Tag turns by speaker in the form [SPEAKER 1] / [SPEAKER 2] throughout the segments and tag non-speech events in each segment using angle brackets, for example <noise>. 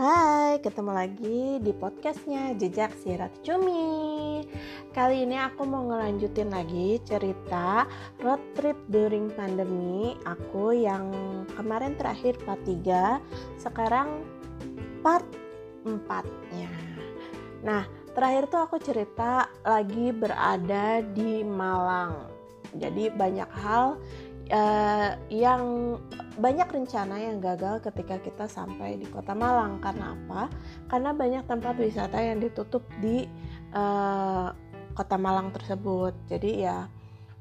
[SPEAKER 1] Hai, ketemu lagi di podcastnya Jejak Sirat Cumi. Kali ini aku mau ngelanjutin lagi cerita road trip during pandemi Aku yang kemarin terakhir part 3 Sekarang part 4 nya Nah, terakhir tuh aku cerita lagi berada di Malang. Jadi banyak hal uh, yang banyak rencana yang gagal ketika kita sampai di kota Malang karena apa? Karena banyak tempat wisata yang ditutup di uh, kota Malang tersebut. Jadi ya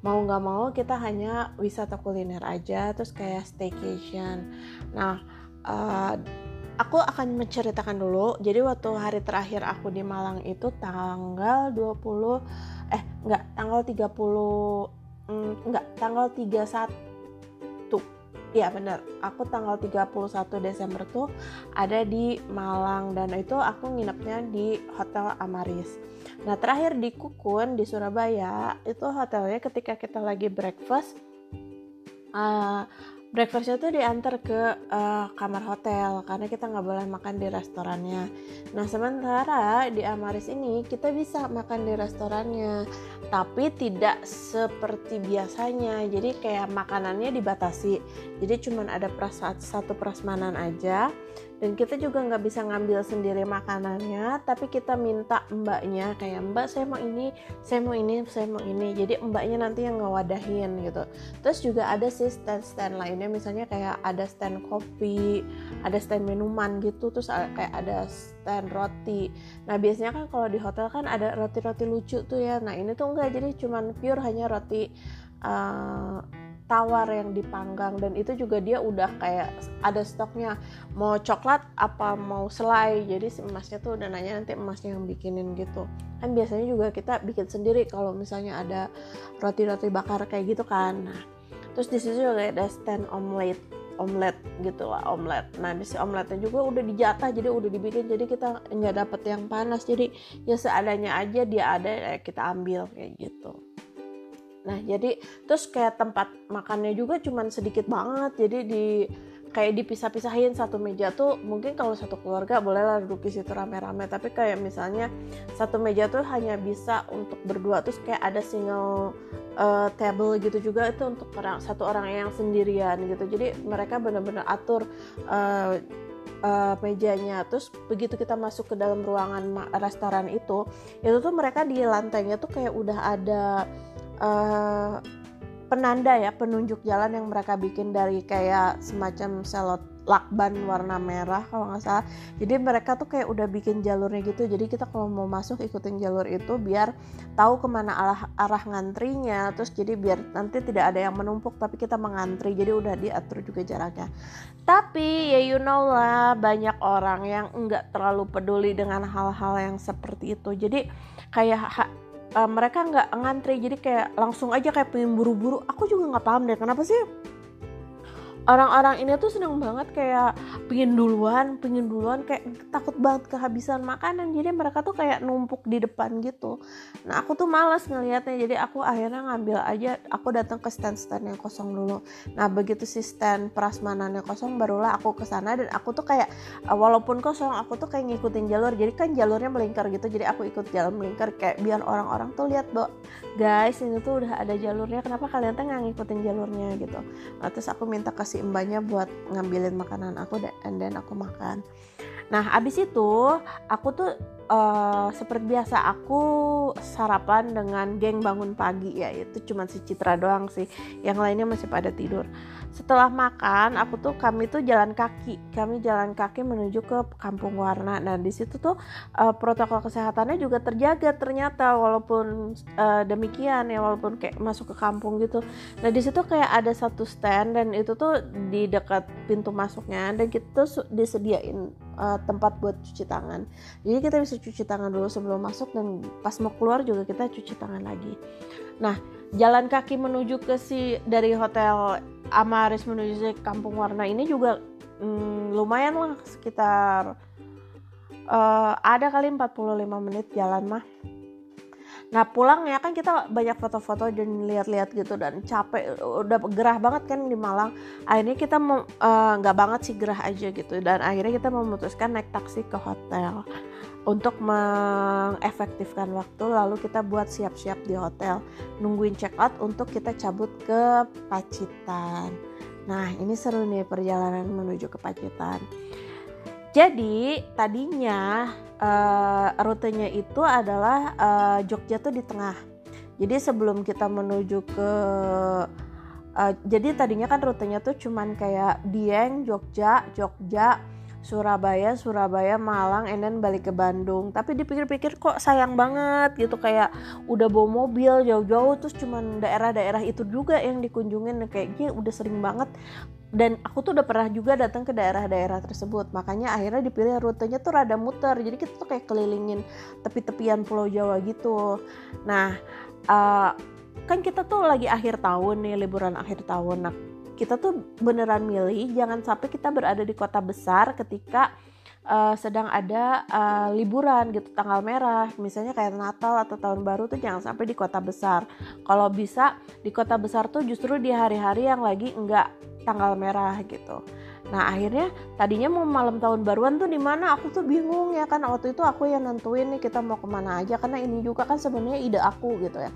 [SPEAKER 1] mau nggak mau kita hanya wisata kuliner aja, terus kayak staycation. Nah, uh, aku akan menceritakan dulu. Jadi waktu hari terakhir aku di Malang itu tanggal 20 eh enggak tanggal 30 mm, enggak tanggal 31 Iya bener, aku tanggal 31 Desember tuh ada di Malang dan itu aku nginepnya di Hotel Amaris. Nah terakhir di Kukun di Surabaya itu hotelnya ketika kita lagi breakfast uh, breakfastnya tuh diantar ke uh, kamar hotel karena kita nggak boleh makan di restorannya. Nah sementara di Amaris ini kita bisa makan di restorannya, tapi tidak seperti biasanya. Jadi kayak makanannya dibatasi. Jadi cuman ada pras satu prasmanan aja dan kita juga nggak bisa ngambil sendiri makanannya tapi kita minta mbaknya kayak mbak saya mau ini saya mau ini saya mau ini. Jadi mbaknya nanti yang ngewadahin gitu. Terus juga ada sih stand stand lainnya misalnya kayak ada stand kopi ada stand minuman gitu terus kayak ada stand roti. Nah biasanya kan kalau di hotel kan ada roti roti lucu tuh ya. Nah ini tuh enggak jadi cuman pure hanya roti uh, tawar yang dipanggang dan itu juga dia udah kayak ada stoknya. Mau coklat apa mau selai jadi si emasnya tuh udah nanya nanti emasnya yang bikinin gitu. Kan biasanya juga kita bikin sendiri kalau misalnya ada roti-roti bakar kayak gitu kan. Nah terus di situ juga ada stand omelet omelet gitu lah omelet. Nah di si omeletnya juga udah dijatah jadi udah dibikin jadi kita nggak dapet yang panas. Jadi ya seadanya aja dia ada ya kita ambil kayak gitu Nah, jadi terus kayak tempat makannya juga cuman sedikit banget. Jadi di kayak dipisah-pisahin satu meja tuh mungkin kalau satu keluarga bolehlah duduk di situ rame-rame. Tapi kayak misalnya satu meja tuh hanya bisa untuk berdua. Terus kayak ada single uh, table gitu juga itu untuk orang satu orang yang sendirian gitu. Jadi mereka benar-benar atur uh, uh, mejanya. Terus begitu kita masuk ke dalam ruangan restoran itu itu tuh mereka di lantainya tuh kayak udah ada uh, penanda ya penunjuk jalan yang mereka bikin dari kayak semacam selot lakban warna merah kalau nggak salah. Jadi mereka tuh kayak udah bikin jalurnya gitu. Jadi kita kalau mau masuk ikutin jalur itu biar tahu ke mana arah arah ngantrinya. Terus jadi biar nanti tidak ada yang menumpuk tapi kita mengantri. Jadi udah diatur juga jaraknya. Tapi ya you know lah banyak orang yang nggak terlalu peduli dengan hal-hal yang seperti itu. Jadi kayak uh, mereka nggak ngantri jadi kayak langsung aja kayak pengen buru-buru. Aku juga nggak paham deh kenapa sih orang-orang ini tuh seneng banget kayak pingin duluan, pingin duluan kayak takut banget kehabisan makanan. Jadi mereka tuh kayak numpuk di depan gitu. Nah aku tuh males ngelihatnya. Jadi aku akhirnya ngambil aja. Aku datang ke stand-stand yang kosong dulu. Nah begitu si stand prasmanannya kosong, barulah aku ke sana dan aku tuh kayak walaupun kosong, aku tuh kayak ngikutin jalur. Jadi kan jalurnya melingkar gitu. Jadi aku ikut jalan melingkar kayak biar orang-orang tuh lihat do guys ini tuh udah ada jalurnya. Kenapa kalian tuh nggak ngikutin jalurnya gitu? Nah, terus aku minta kasih mbaknya buat ngambilin makanan aku dan then aku makan. Nah abis itu aku tuh uh, seperti biasa aku sarapan dengan geng bangun pagi ya. Itu cuma si Citra doang sih. Yang lainnya masih pada tidur. Setelah makan aku tuh kami tuh jalan kaki. Kami jalan kaki menuju ke kampung warna. Nah di situ tuh uh, protokol kesehatannya juga terjaga ternyata walaupun uh, demikian ya walaupun kayak masuk ke kampung gitu. Nah di situ kayak ada satu stand dan itu tuh di dekat pintu masuknya dan kita tuh disediain uh, tempat buat cuci tangan. Jadi kita bisa cuci tangan dulu sebelum masuk dan pas mau keluar juga kita cuci tangan lagi nah jalan kaki menuju ke si dari hotel Amaris menuju ke Kampung Warna ini juga hmm, lumayan lah sekitar uh, ada kali 45 menit jalan mah. Nah pulang ya kan kita banyak foto-foto dan lihat-lihat gitu dan capek udah gerah banget kan di Malang. Akhirnya kita eh, nggak uh, banget sih gerah aja gitu dan akhirnya kita memutuskan naik taksi ke hotel untuk mengefektifkan waktu lalu kita buat siap-siap di hotel nungguin check out untuk kita cabut ke Pacitan. Nah ini seru nih perjalanan menuju ke Pacitan. Jadi tadinya uh, rutenya itu adalah uh, Jogja tuh di tengah. Jadi sebelum kita menuju ke uh, jadi tadinya kan rutenya tuh cuman kayak Dieng, Jogja, Jogja, Surabaya, Surabaya, Malang, and then balik ke Bandung. Tapi dipikir-pikir kok sayang banget gitu kayak udah bawa mobil jauh-jauh terus cuman daerah-daerah itu juga yang dikunjungin kayaknya udah sering banget dan aku tuh udah pernah juga datang ke daerah-daerah tersebut. Makanya akhirnya dipilih rutenya tuh rada muter. Jadi kita tuh kayak kelilingin tepi-tepian Pulau Jawa gitu. Nah uh, kan kita tuh lagi akhir tahun nih liburan akhir tahun. Nah kita tuh beneran milih jangan sampai kita berada di kota besar ketika uh, sedang ada uh, liburan gitu tanggal merah. Misalnya kayak Natal atau tahun baru tuh jangan sampai di kota besar. Kalau bisa di kota besar tuh justru di hari-hari yang lagi enggak tanggal merah gitu. Nah akhirnya tadinya mau malam tahun baruan tuh di mana? Aku tuh bingung ya kan. Waktu itu aku yang nentuin nih kita mau ke mana aja. Karena ini juga kan sebenarnya ide aku gitu ya.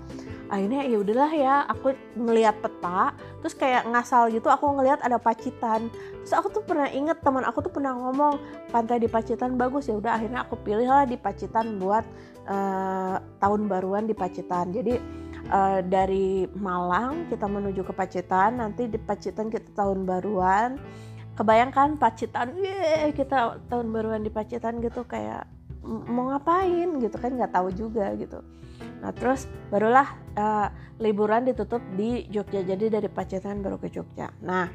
[SPEAKER 1] Akhirnya ya udahlah ya aku ngelihat peta terus kayak ngasal gitu aku ngelihat ada Pacitan. Terus aku tuh pernah inget teman aku tuh pernah ngomong pantai di Pacitan bagus ya udah akhirnya aku pilih lah di Pacitan buat uh, tahun baruan di Pacitan. Jadi uh, dari Malang kita menuju ke Pacitan nanti di Pacitan kita tahun baruan kebayangkan Pacitan ye kita tahun baruan di Pacitan gitu kayak mau ngapain gitu kan nggak tahu juga gitu nah terus barulah uh, liburan ditutup di Jogja. Jadi dari Pacitan baru ke Jogja. Nah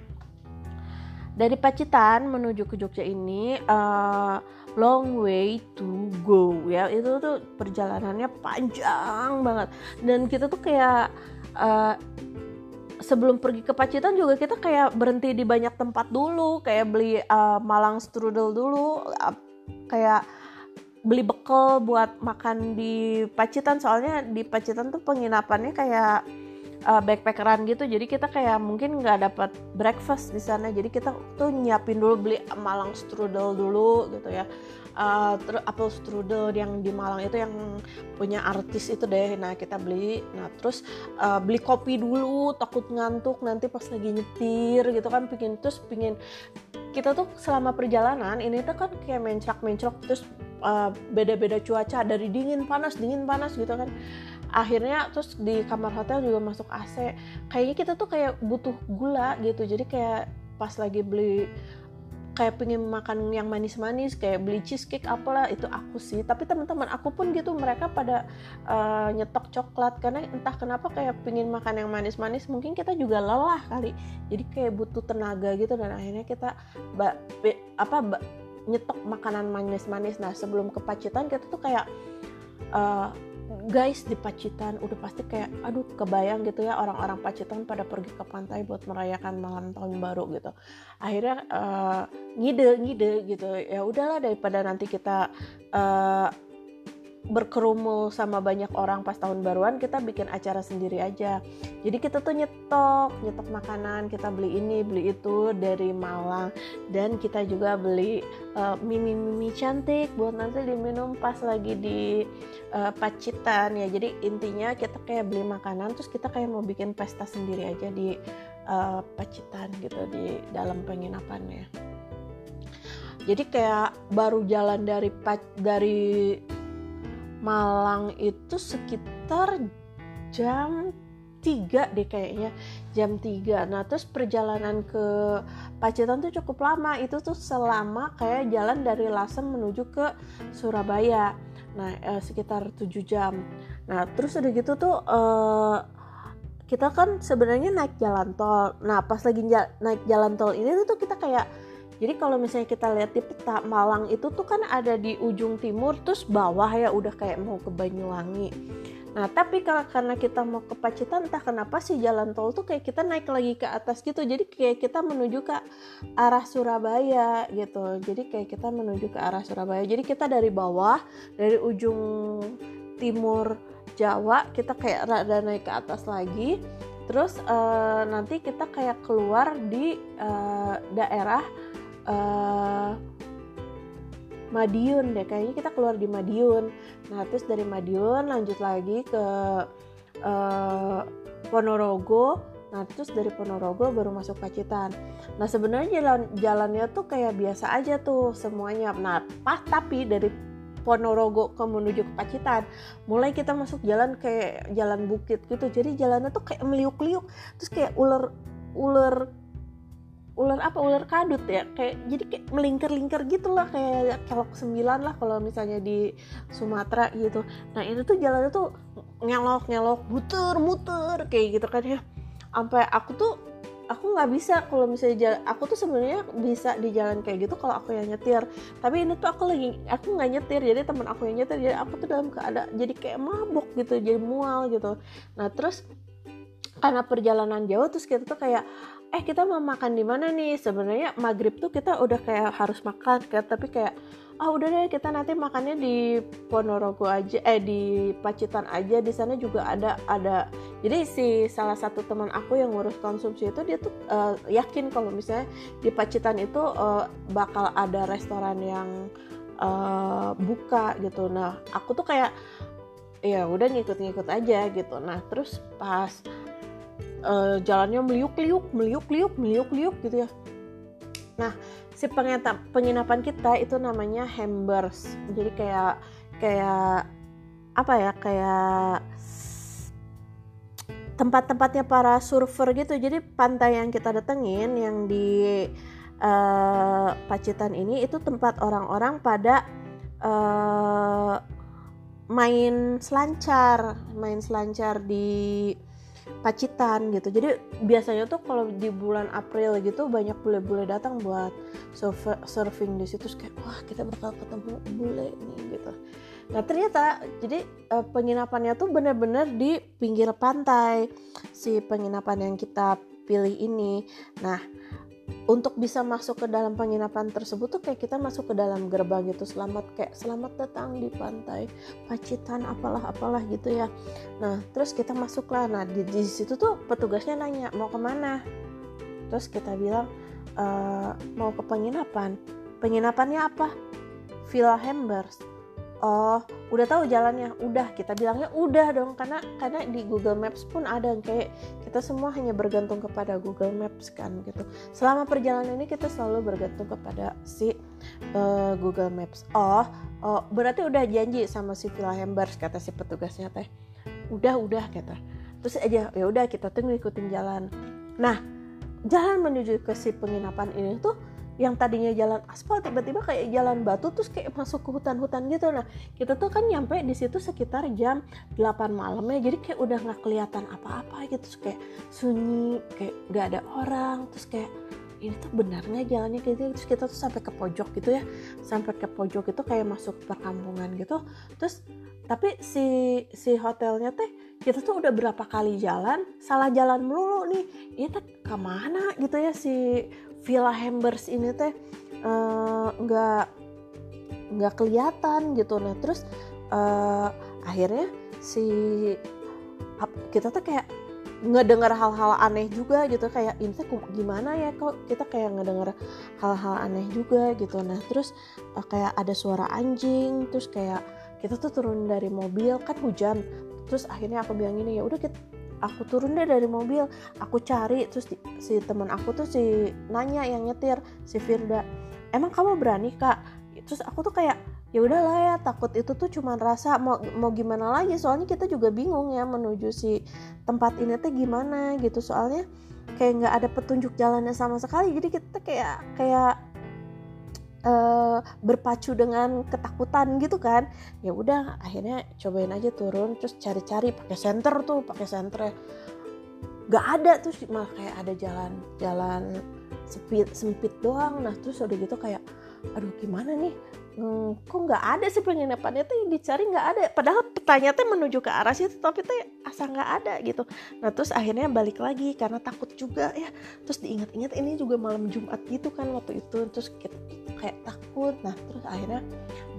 [SPEAKER 1] dari Pacitan menuju ke Jogja ini uh, long way to go ya. Itu tuh perjalanannya panjang banget. Dan kita tuh kayak uh, sebelum pergi ke Pacitan juga kita kayak berhenti di banyak tempat dulu. Kayak beli uh, Malang strudel dulu. Uh, kayak beli bekal buat makan di Pacitan. Soalnya di Pacitan tuh penginapannya kayak uh, backpackeran gitu. Jadi kita kayak mungkin nggak dapat breakfast di sana. Jadi kita tuh nyiapin dulu beli Malang strudel dulu gitu ya. Uh, terus apple strudel yang di Malang itu yang punya artis itu deh. Nah kita beli. Nah terus uh, beli kopi dulu takut ngantuk. Nanti pas lagi nyetir gitu kan pingin terus pingin. Kita tuh selama perjalanan ini tuh kan kayak mencrak mencrok terus beda-beda uh, cuaca dari dingin panas dingin panas gitu kan. Akhirnya terus di kamar hotel juga masuk AC kayaknya kita tuh kayak butuh gula gitu. Jadi kayak pas lagi beli kayak pengen makan yang manis-manis kayak beli cheesecake apalah itu aku sih. Tapi teman-teman aku pun gitu mereka pada uh, nyetok coklat. Karena entah kenapa kayak pengen makan yang manis-manis mungkin kita juga lelah kali. Jadi kayak butuh tenaga gitu dan akhirnya kita ba, apa ba, nyetok makanan manis-manis. Nah sebelum ke Pacitan kita tuh kayak uh, guys di Pacitan udah pasti kayak aduh kebayang gitu ya orang-orang Pacitan pada pergi ke pantai buat merayakan malam tahun baru gitu. Akhirnya uh, ngide ngide gitu. Ya udahlah daripada nanti kita uh, berkerumun sama banyak orang pas tahun baruan kita bikin acara sendiri aja. Jadi kita tuh nyetok nyetok makanan kita beli ini beli itu dari Malang. Dan kita juga beli uh, mimi mimi cantik buat nanti diminum pas lagi di uh, Pacitan ya. Jadi intinya kita kayak beli makanan terus kita kayak mau bikin pesta sendiri aja di uh, Pacitan gitu di dalam penginapannya. Jadi kayak baru jalan dari dari Malang itu sekitar jam 3 deh kayaknya. Jam 3 nah terus perjalanan ke Pacitan tuh cukup lama. Itu tuh selama kayak jalan dari Lasem menuju ke Surabaya. Nah eh, sekitar 7 jam. Nah terus udah gitu tuh eh, kita kan sebenarnya naik jalan tol. Nah pas lagi naik jalan tol ini tuh kita kayak jadi kalau misalnya kita lihat di peta Malang itu tuh kan ada di ujung timur terus bawah ya udah kayak mau ke Banyuwangi. Nah tapi kalau karena kita mau ke Pacitan entah kenapa sih jalan tol tuh kayak kita naik lagi ke atas gitu. Jadi kayak kita menuju ke arah Surabaya gitu. Jadi kayak kita menuju ke arah Surabaya. Jadi kita dari bawah dari ujung timur Jawa kita kayak rada naik ke atas lagi terus uh, nanti kita kayak keluar di uh, daerah uh, Madiun deh kayaknya kita keluar di Madiun. Nah terus dari Madiun lanjut lagi ke uh, Ponorogo. Nah terus dari Ponorogo baru masuk Pacitan. Nah sebenarnya jalan jalannya tuh kayak biasa aja tuh semuanya. Nah pas tapi dari Ponorogo ke menuju ke Pacitan mulai kita masuk jalan kayak jalan bukit gitu. Jadi jalannya tuh kayak meliuk-liuk terus kayak ular ular ular apa ular kadut ya. Kayak jadi kayak melingkar-lingkar gitu lah kayak kelok sembilan lah kalau misalnya di Sumatera gitu. Nah itu tuh jalannya tuh ngelok ngelok muter muter kayak gitu kan ya. Sampai aku tuh aku nggak bisa kalau misalnya jalan, aku tuh sebenarnya bisa di jalan kayak gitu kalau aku yang nyetir. Tapi ini tuh aku lagi aku nggak nyetir jadi teman aku yang nyetir jadi aku tuh dalam keadaan jadi kayak mabuk gitu jadi mual gitu. Nah terus karena perjalanan jauh terus kita tuh kayak eh kita mau makan di mana nih? Sebenarnya maghrib tuh kita udah kayak harus makan kan tapi kayak ah udah deh kita nanti makannya di Ponorogo aja eh di Pacitan aja di sana juga ada ada. Jadi si salah satu teman aku yang ngurus konsumsi itu dia tuh uh, yakin kalau misalnya di Pacitan itu uh, bakal ada restoran yang uh, buka gitu. Nah aku tuh kayak ya udah ngikut-ngikut aja gitu. Nah terus pas uh, jalannya meliuk-liuk meliuk-liuk meliuk-liuk gitu ya. Nah si penginapan kita itu namanya Hambers. Jadi kayak kayak apa ya kayak tempat-tempatnya para surfer gitu. Jadi pantai yang kita datengin yang di uh, Pacitan ini itu tempat orang-orang pada uh, main selancar main selancar di Pacitan gitu. Jadi biasanya tuh kalau di bulan April gitu banyak bule-bule datang buat surfing di situ kayak wah kita bakal ketemu bule nih gitu. Nah ternyata jadi uh, penginapannya tuh bener-bener di pinggir pantai si penginapan yang kita pilih ini. Nah untuk bisa masuk ke dalam penginapan tersebut tuh kayak kita masuk ke dalam gerbang gitu. Selamat kayak selamat datang di pantai Pacitan apalah apalah gitu ya. Nah terus kita masuklah. Nah di, di situ tuh petugasnya nanya mau ke mana terus kita bilang e, mau ke penginapan. Penginapannya apa? Villa Hambers oh udah tahu jalannya? Udah kita bilangnya udah dong karena karena di Google Maps pun ada kayak kita semua hanya bergantung kepada Google Maps kan gitu. Selama perjalanan ini kita selalu bergantung kepada si uh, Google Maps. Oh oh berarti udah janji sama si Villa Hambers kata si petugasnya teh. Udah udah kata. Terus aja ya udah kita tuh ngikutin jalan. Nah jalan menuju ke si penginapan ini tuh yang tadinya jalan aspal tiba-tiba kayak jalan batu terus kayak masuk ke hutan-hutan gitu. Nah kita tuh kan nyampe di situ sekitar jam 8 malam ya jadi kayak udah nggak kelihatan apa-apa gitu. Terus kayak sunyi kayak nggak ada orang terus kayak ini tuh benarnya jalannya kayak gitu. Terus kita tuh sampai ke pojok gitu ya sampai ke pojok itu kayak masuk perkampungan gitu. Terus tapi si si hotelnya teh kita tuh udah berapa kali jalan salah jalan melulu nih. Ini tuh ke mana gitu ya si Villa Hambers ini teh? Eh, nggak uh, nggak kelihatan gitu. Nah terus uh, akhirnya si kita tuh kayak ngedengar hal-hal aneh juga gitu. Kayak ini tuh gimana ya? Kok kita kayak ngedengar hal-hal aneh juga gitu. Nah terus uh, kayak ada suara anjing terus kayak kita tuh turun dari mobil kan hujan. Terus akhirnya aku bilang ini ya udah kita aku turun deh dari mobil. Aku cari terus di, si teman aku tuh si nanya yang nyetir si Firda emang kamu berani kak? Terus aku tuh kayak ya udahlah ya takut itu tuh cuma rasa mau mau gimana lagi. Soalnya kita juga bingung ya menuju si tempat ini tuh gimana gitu. Soalnya kayak nggak ada petunjuk jalannya sama sekali. Jadi kita kayak kayak uh, berpacu dengan ketakutan gitu kan. Ya udah akhirnya cobain aja turun terus cari-cari pakai senter tuh pakai senter gak ada tuh malah kayak ada jalan jalan sempit sempit doang. Nah terus udah gitu kayak aduh gimana nih? Hmm, kok nggak ada sih penginapannya tuh yang dicari nggak ada. Padahal petanya tuh menuju ke arah situ tapi tuh asa nggak ada gitu. Nah terus akhirnya balik lagi karena takut juga ya. Terus diingat-ingat ini juga malam Jumat gitu kan waktu itu. Terus kayak takut. Nah terus akhirnya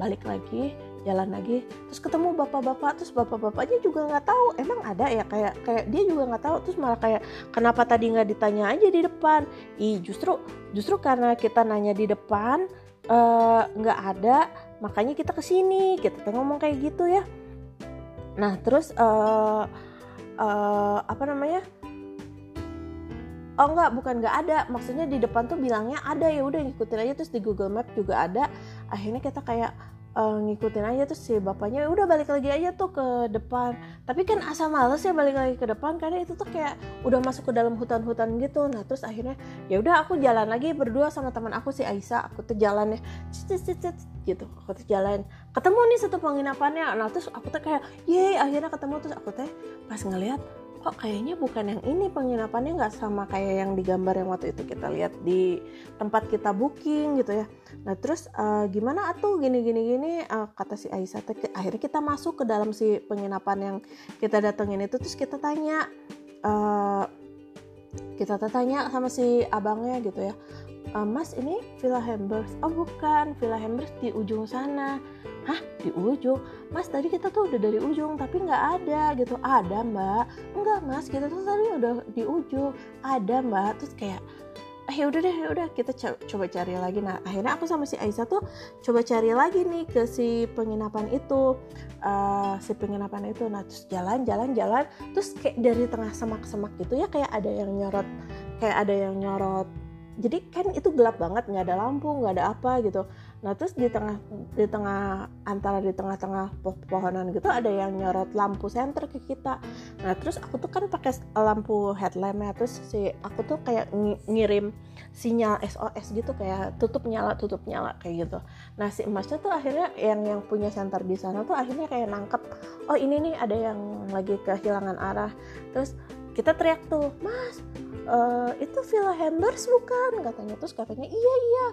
[SPEAKER 1] balik lagi jalan lagi. Terus ketemu bapak-bapak. Terus bapak-bapaknya juga nggak tahu. Emang ada ya? Kayak kayak dia juga nggak tahu. Terus malah kayak kenapa tadi nggak ditanya aja di depan? Ih justru justru karena kita nanya di depan nggak uh, ada makanya kita ke sini kita ngomong kayak gitu ya. Nah terus uh, uh, apa namanya? Oh enggak bukan nggak ada. Maksudnya di depan tuh bilangnya ada ya udah ngikutin aja. Terus di Google Map juga ada. Akhirnya kita kayak uh, ngikutin aja terus si bapaknya udah balik lagi aja tuh ke depan. Tapi kan asal males ya balik lagi ke depan karena itu tuh kayak udah masuk ke dalam hutan-hutan gitu. Nah terus akhirnya ya udah aku jalan lagi berdua sama teman aku si Aisyah aku tuh cicit cicit gitu aku tuh jalan. Ketemu nih satu penginapannya. Nah terus aku tuh kayak ye akhirnya ketemu terus aku teh pas ngeliat kok kayaknya bukan yang ini penginapannya nggak sama kayak yang di gambar yang waktu itu kita lihat di tempat kita booking gitu ya. Nah terus uh, gimana atuh gini gini gini uh, kata si Aisyah akhirnya kita masuk ke dalam si penginapan yang kita datengin itu terus kita tanya uh, kita tanya sama si abangnya gitu ya uh, Mas ini Villa Hambers. Oh bukan Villa Hambers di ujung sana. Hah? Di ujung? Mas tadi kita tuh udah dari ujung tapi nggak ada. Gitu. Ada mbak. Enggak mas kita tuh tadi udah di ujung. Ada mbak. Terus kayak eh ya udah deh ya udah kita coba cari lagi. Nah akhirnya aku sama si Aisyah tuh coba cari lagi nih ke si penginapan itu. Uh, si penginapan itu. Nah terus jalan jalan jalan. Terus kayak dari tengah semak-semak gitu ya kayak ada yang nyorot kayak ada yang nyorot jadi kan itu gelap banget nggak ada lampu nggak ada apa gitu. Nah terus di tengah di tengah antara di tengah-tengah pohonan gitu ada yang nyorot lampu senter ke kita. Nah terus aku tuh kan pakai lampu headlamp ya terus si aku tuh kayak ngirim sinyal SOS gitu kayak tutup nyala tutup nyala kayak gitu. Nah si emasnya tuh akhirnya yang yang punya center di sana tuh akhirnya kayak nangkep oh ini nih ada yang lagi kehilangan arah. Terus kita teriak tuh mas uh, itu Villa Hambers bukan? Katanya. Terus katanya iya iya.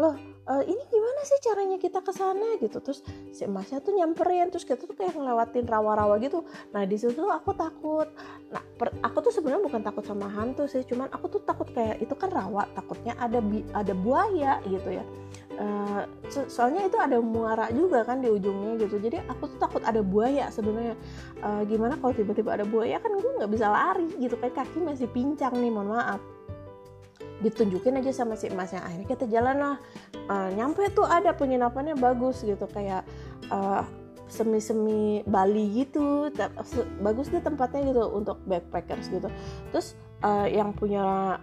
[SPEAKER 1] Loh uh, ini gimana sih caranya kita ke sana? Gitu. Terus si emasnya tuh nyamperin. Terus kita tuh kayak ngelewatin rawa-rawa gitu. Nah di situ aku takut. Nah per, aku tuh sebenarnya bukan takut sama hantu sih. Cuman aku tuh takut kayak itu kan rawa. Takutnya ada bi, ada buaya gitu ya. Uh, so soalnya itu ada muara juga kan di ujungnya gitu. Jadi aku tuh takut ada buaya sebenarnya. Uh, gimana kalau tiba-tiba ada buaya? Kan gue nggak bisa lari gitu. Kan kaki masih pincang nih mohon maaf. Ditunjukin aja sama si emasnya akhirnya kita jalan lah. Uh, nyampe tuh ada penginapannya bagus gitu kayak uh, semi-semi Bali gitu bagus deh tempatnya gitu untuk backpackers gitu. Terus uh, yang punya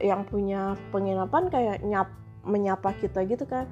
[SPEAKER 1] yang punya penginapan kayak nyap menyapa kita gitu kan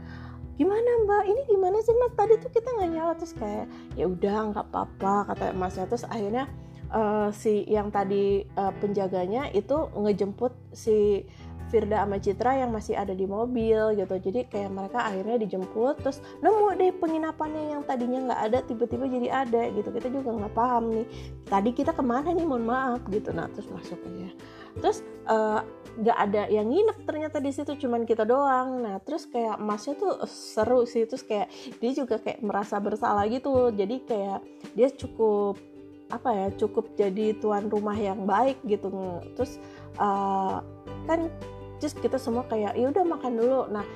[SPEAKER 1] gimana mbak? Ini gimana sih mas? Tadi tuh kita nggak nyala. Terus kayak ya udah nggak apa-apa kata masnya terus akhirnya uh, si yang tadi uh, penjaganya itu ngejemput si Firda sama Citra yang masih ada di mobil gitu. Jadi kayak mereka akhirnya dijemput terus nemu deh penginapannya yang tadinya nggak ada tiba-tiba jadi ada gitu. Kita juga nggak paham nih tadi kita ke mana nih mohon maaf gitu. Nah terus masuk aja. Terus uh, nggak ada yang nginep ternyata di situ cuman kita doang. Nah terus kayak masnya tuh seru sih. Terus kayak dia juga kayak merasa bersalah gitu. Jadi kayak dia cukup apa ya cukup jadi tuan rumah yang baik gitu. Terus uh, kan terus kita semua kayak ya udah makan dulu. Nah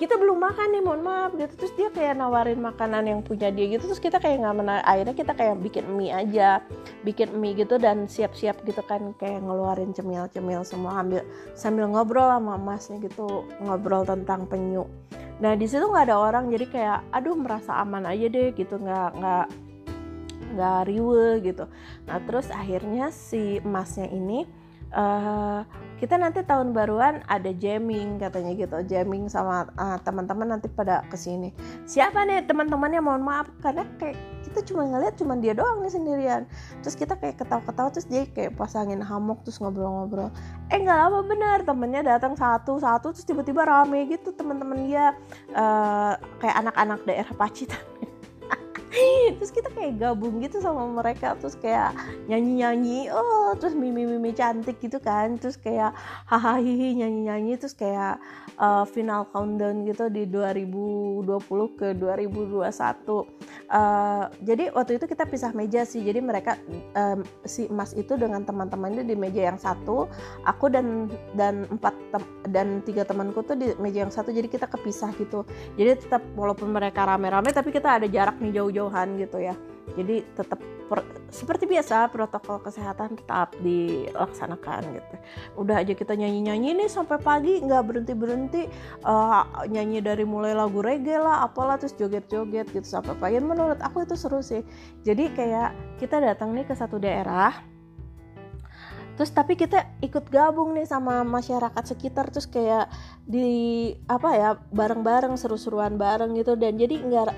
[SPEAKER 1] kita belum makan nih mohon maaf gitu. Terus dia kayak nawarin makanan yang punya dia gitu. Terus kita kayak nggak menarik akhirnya kita kayak bikin mie aja bikin mie gitu dan siap-siap gitu kan kayak ngeluarin cemil-cemil semua ambil sambil ngobrol sama masnya gitu ngobrol tentang penyu. Nah di situ nggak ada orang jadi kayak aduh merasa aman aja deh gitu. Nggak nggak nggak riwe gitu. Nah terus akhirnya si emasnya ini uh, kita nanti tahun baruan ada jamming katanya gitu jamming sama uh, teman-teman nanti pada ke sini. Siapa nih teman-temannya? Mohon maaf karena kayak kita cuma ngeliat cuma dia doang nih sendirian. Terus kita kayak ketawa-ketawa terus dia kayak pasangin hammock terus ngobrol-ngobrol. Eh nggak lama benar temennya datang satu-satu terus tiba-tiba rame gitu teman-teman dia. Uh, kayak anak-anak daerah Pacitan <laughs> terus kita kayak gabung gitu sama mereka terus kayak nyanyi nyanyi oh terus mimi mimi cantik gitu kan. Terus kayak hahaha nyanyi nyanyi terus kayak uh, final countdown gitu di 2020 ke 2021 uh, jadi waktu itu kita pisah meja sih. Jadi mereka um, si emas itu dengan teman-temannya di meja yang satu aku dan dan empat dan tiga temanku tuh di meja yang satu. Jadi kita kepisah gitu. Jadi tetap walaupun mereka rame-rame tapi kita ada jarak nih jauh-jauh jauh-jauhan gitu ya. Jadi tetap per, seperti biasa protokol kesehatan tetap dilaksanakan gitu. Udah aja kita nyanyi-nyanyi nih sampai pagi nggak berhenti-berhenti uh, nyanyi dari mulai lagu reggae lah apalah terus joget-joget gitu sampai pagi. Menurut aku itu seru sih. Jadi kayak kita datang nih ke satu daerah terus tapi kita ikut gabung nih sama masyarakat sekitar terus kayak di apa ya bareng-bareng seru-seruan bareng gitu. Dan jadi nggak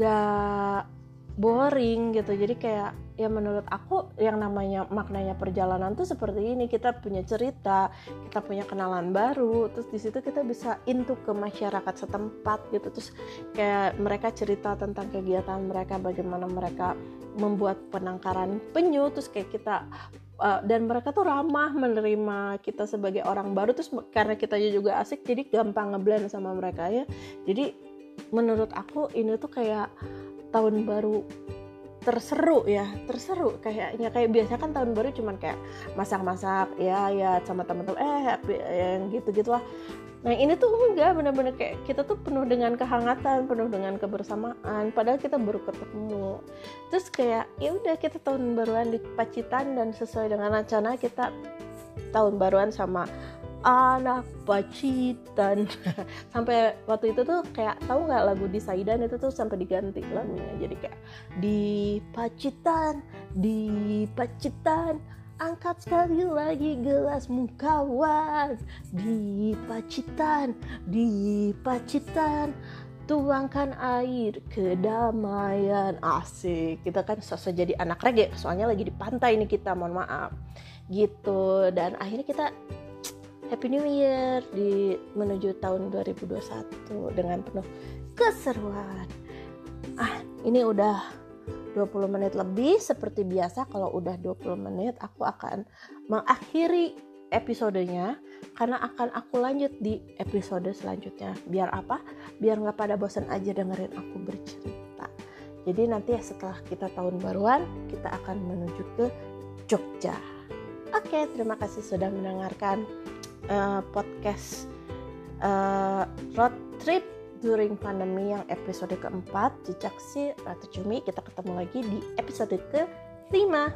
[SPEAKER 1] nggak boring gitu. Jadi kayak ya menurut aku yang namanya maknanya perjalanan tuh seperti ini. Kita punya cerita kita punya kenalan baru terus di situ kita bisa into ke masyarakat setempat gitu. Terus kayak mereka cerita tentang kegiatan mereka bagaimana mereka membuat penangkaran penyu terus kayak kita uh, dan mereka tuh ramah menerima kita sebagai orang baru. Terus karena kita juga asik jadi gampang ngeblend sama mereka ya. Jadi menurut aku ini tuh kayak tahun baru terseru ya terseru kayaknya kayak biasa kan tahun baru cuman kayak masak-masak ya ya sama teman-teman eh yang gitu gitulah Nah ini tuh enggak bener-bener kayak kita tuh penuh dengan kehangatan, penuh dengan kebersamaan. Padahal kita baru ketemu. Terus kayak ya udah kita tahun baruan di Pacitan dan sesuai dengan rencana kita tahun baruan sama anak Pacitan. <laughs> sampai waktu itu tuh kayak tahu nggak lagu di Saidan itu tuh sampai diganti lagunya. Jadi kayak di Pacitan, di Pacitan angkat sekali lagi gelasmu kawan di Pacitan di Pacitan tuangkan air kedamaian asik. Kita kan sosok jadi anak reggae soalnya lagi di pantai nih kita mohon maaf. Gitu. Dan akhirnya kita Happy New Year di menuju tahun 2021 dengan penuh keseruan. Ah ini udah 20 menit lebih. Seperti biasa kalau udah 20 menit aku akan mengakhiri episodenya karena akan aku lanjut di episode selanjutnya. Biar apa? Biar nggak pada bosan aja dengerin aku bercerita. Jadi nanti ya setelah kita tahun baruan kita akan menuju ke Jogja. Oke terima kasih sudah mendengarkan uh, podcast uh, road trip during pandemi yang episode keempat. Jejak si Ratu Cumi kita ketemu lagi di episode kelima